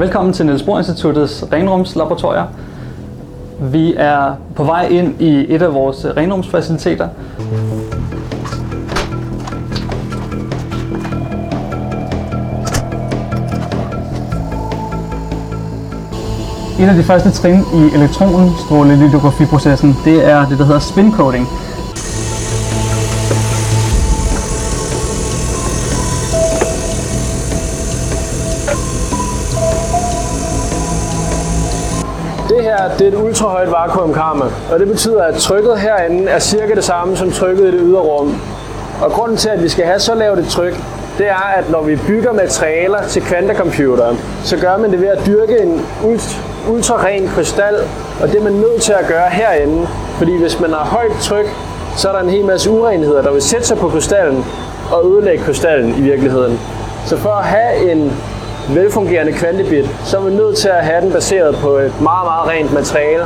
Velkommen til Niels Bohr Instituttets renrumslaboratorier. Vi er på vej ind i et af vores renrumsfaciliteter. Et af de første trin i elektronstrålelitografiprocessen, det er det, der hedder spin Det her det er et ultrahøjt vakuumkammer, og det betyder, at trykket herinde er cirka det samme som trykket i det ydre rum. Og grunden til, at vi skal have så lavt et tryk, det er, at når vi bygger materialer til kvantecomputeren, så gør man det ved at dyrke en ultraren krystal, og det er man nødt til at gøre herinde, fordi hvis man har højt tryk, så er der en hel masse urenheder, der vil sætte sig på krystallen og ødelægge krystallen i virkeligheden. Så for at have en velfungerende kvantebit, så er man nødt til at have den baseret på et meget, meget rent materiale.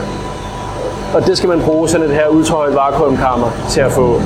Og det skal man bruge sådan et her udtøjet vakuumkammer til at få.